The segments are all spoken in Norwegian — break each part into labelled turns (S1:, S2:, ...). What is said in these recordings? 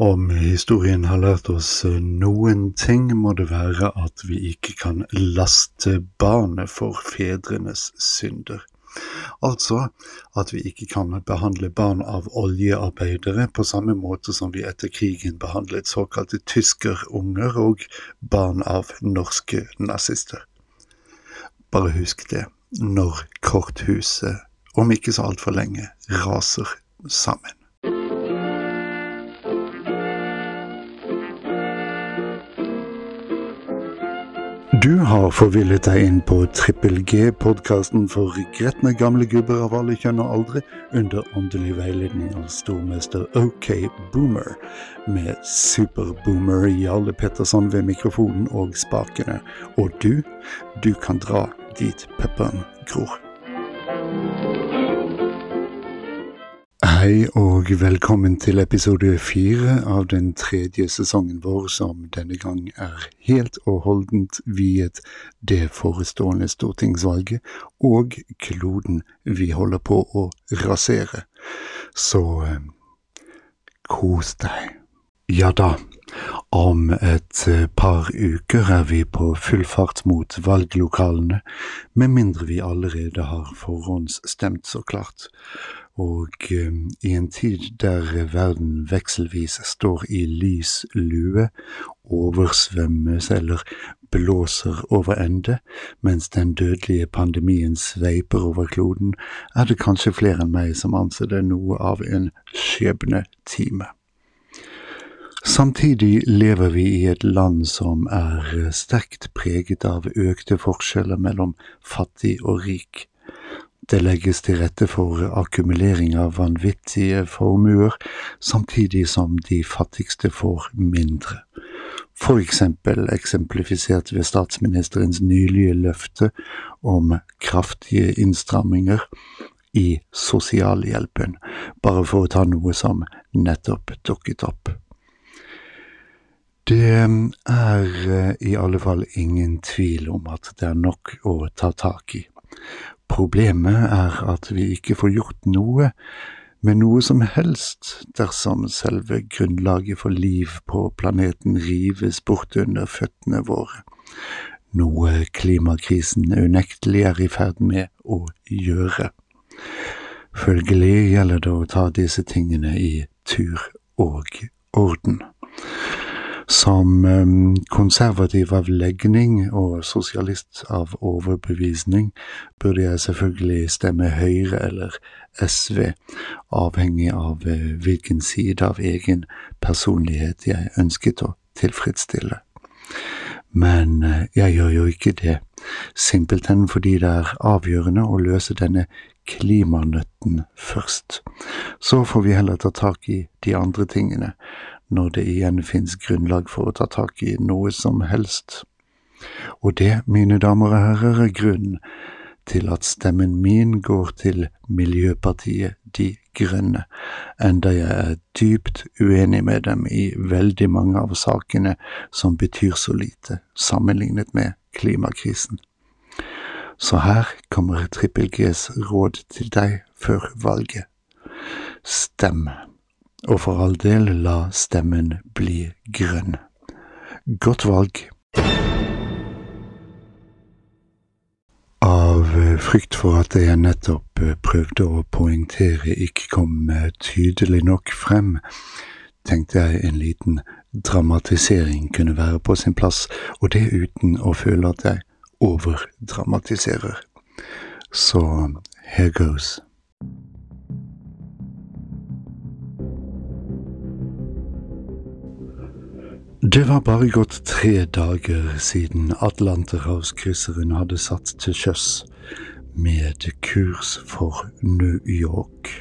S1: Om historien har lært oss noen ting, må det være at vi ikke kan laste barnet for fedrenes synder. Altså at vi ikke kan behandle barn av oljearbeidere på samme måte som vi etter krigen behandlet såkalte tyskerunger og barn av norske nazister. Bare husk det når korthuset, om ikke så altfor lenge, raser sammen. Du har forvillet deg inn på Trippel G-podkasten for gretne gamle gubber av alle kjønn og aldre, under åndelig veiledning av stormester OK Boomer, med Superboomer Jarle Petterson ved mikrofonen og spakene. Og du, du kan dra dit pepperen gror. Hei og velkommen til episode fire av den tredje sesongen vår, som denne gang er helt og holdent viet det forestående stortingsvalget og kloden vi holder på å rasere. Så eh, kos deg. Ja da, om et eh, par uker er vi på full fart mot valglokalene, med mindre vi allerede har forhåndsstemt, så klart og eh, i en tid der verden vekselvis står i lys lue, oversvømmes eller blåser over ende, mens den dødelige pandemien sveiper over kloden, er det kanskje flere enn meg som anser det noe av en skjebnetime. Samtidig lever vi i et land som er sterkt preget av økte forskjeller mellom fattig og rik det legges til rette for akkumulering av vanvittige formuer, samtidig som de fattigste får mindre. For eksempel eksemplifisert ved statsministerens nylige løfte om kraftige innstramminger i sosialhjelpen, bare for å ta noe som nettopp dukket opp. Det er i alle fall ingen tvil om at det er nok å ta tak i. Problemet er at vi ikke får gjort noe med noe som helst dersom selve grunnlaget for liv på planeten rives bort under føttene våre, noe klimakrisen unektelig er i ferd med å gjøre. Følgelig gjelder det å ta disse tingene i tur og orden. Som ehm, konservativ av legning og sosialist av overbevisning burde jeg selvfølgelig stemme Høyre eller SV, avhengig av eh, hvilken side av egen personlighet jeg ønsket å tilfredsstille. Men eh, jeg gjør jo ikke det, simpelthen fordi det er avgjørende å løse denne klimanøtten først. Så får vi heller ta tak i de andre tingene, når det igjen finnes grunnlag for å ta tak i noe som helst. Og det, mine damer og herrer, er grunnen til at stemmen min går til Miljøpartiet De Grønne, enda jeg er dypt uenig med dem i veldig mange av sakene som betyr så lite sammenlignet med klimakrisen. Så her kommer Trippel Gs råd til deg før valget. Stem og for all del la stemmen bli grønn. Godt valg. Av frykt for at det jeg nettopp prøvde å poengtere ikke kom tydelig nok frem, tenkte jeg en liten dramatisering kunne være på sin plass, og det uten å føle at jeg overdramatiserer. Så here goes. Det var bare gått tre dager siden Atlanterhavskrysseren hadde satt til sjøs med kurs for New York.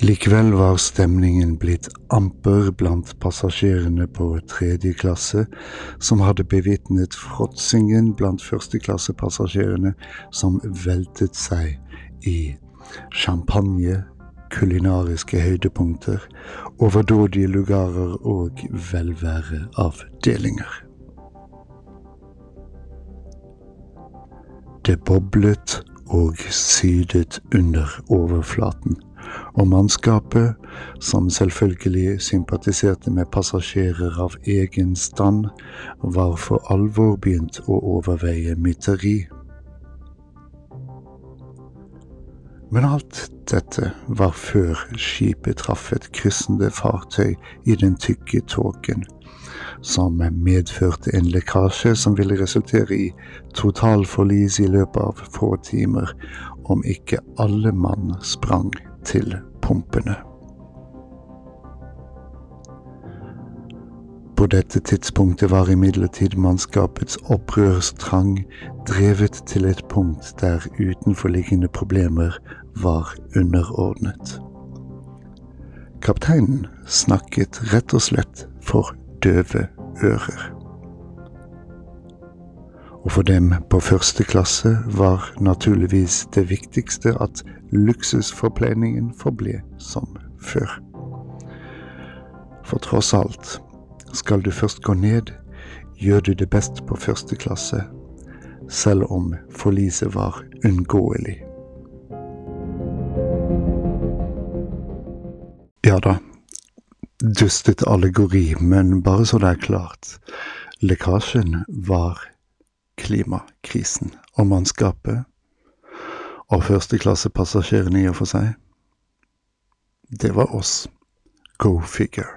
S1: Likevel var stemningen blitt amper blant passasjerene på tredje klasse, som hadde bevitnet fråtsingen blant førsteklassepassasjerene som veltet seg i champagne, kulinariske høydepunkter, overdådige lugarer og velværeavdelinger. Det boblet og sydet under overflaten, og mannskapet som selvfølgelig sympatiserte med passasjerer av egen stand, var for alvor begynt å overveie mytteri. Men alt dette var før skipet traff et kryssende fartøy i den tykke tåken, som medførte en lekkasje som ville resultere i totalforlis i løpet av få timer, om ikke alle mann sprang til pumpene. På dette tidspunktet var imidlertid mannskapets opprørstrang drevet til et punkt der utenforliggende problemer var underordnet. Kapteinen snakket rett og slett for døve ører. Og for dem på første klasse var naturligvis det viktigste at luksusforpleiningen forble som før. For tross alt skal du først gå ned, gjør du det best på første klasse, selv om forliset var unngåelig. Ja da, Dustete allegori, men bare så det er klart. Lekkasjen var klimakrisen, og mannskapet og førsteklassepassasjerene i og for seg, det var oss. Go figure.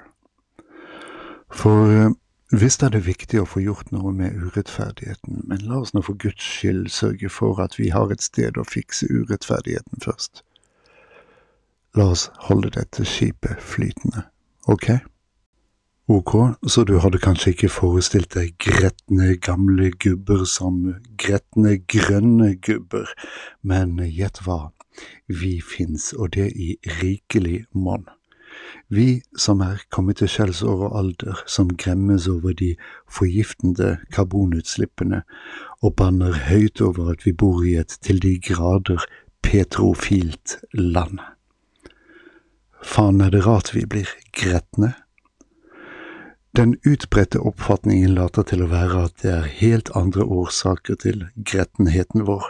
S1: For eh, visst er det viktig å få gjort noe med urettferdigheten, men la oss nå for Guds skyld sørge for at vi har et sted å fikse urettferdigheten først. La oss holde dette skipet flytende, ok? Ok, så du hadde kanskje ikke forestilt deg gretne gamle gubber som gretne grønne gubber, men gjett hva, vi fins, og det i rikelig monn. Vi som er kommet til skjellsår og alder, som gremmes over de forgiftende karbonutslippene og banner høyt over at vi bor i et til de grader petrofilt land. Faen er det rart vi blir gretne? Den utbredte oppfatningen later til å være at det er helt andre årsaker til grettenheten vår,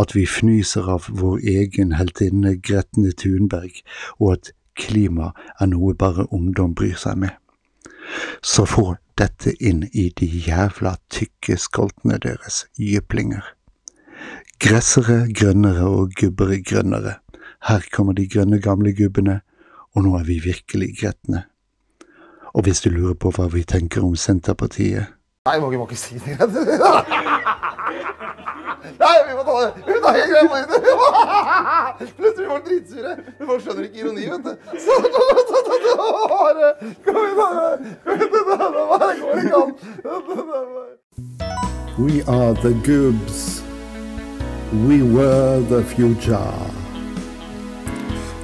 S1: at vi fnyser av vår egen heltinne Gretne Thunberg, og at klima er noe bare ungdom bryr seg med. Så få dette inn i de jævla tykke skoltene deres, jyplinger. Gressere grønnere og gubbere grønnere. Her kommer de grønne gamle gubbene, og nå er vi virkelig gretne. Og hvis du lurer på hva vi tenker om Senterpartiet
S2: Nei, må, må ikke si det. Nei, vi må ta det! Vi må ta hele greia på nytt! Plutselig blir folk dritsure. Men folk skjønner ikke ironi, vet du. Så bare Kom igjen, da! Det går ikke an.
S3: We are the goobs. We were the future.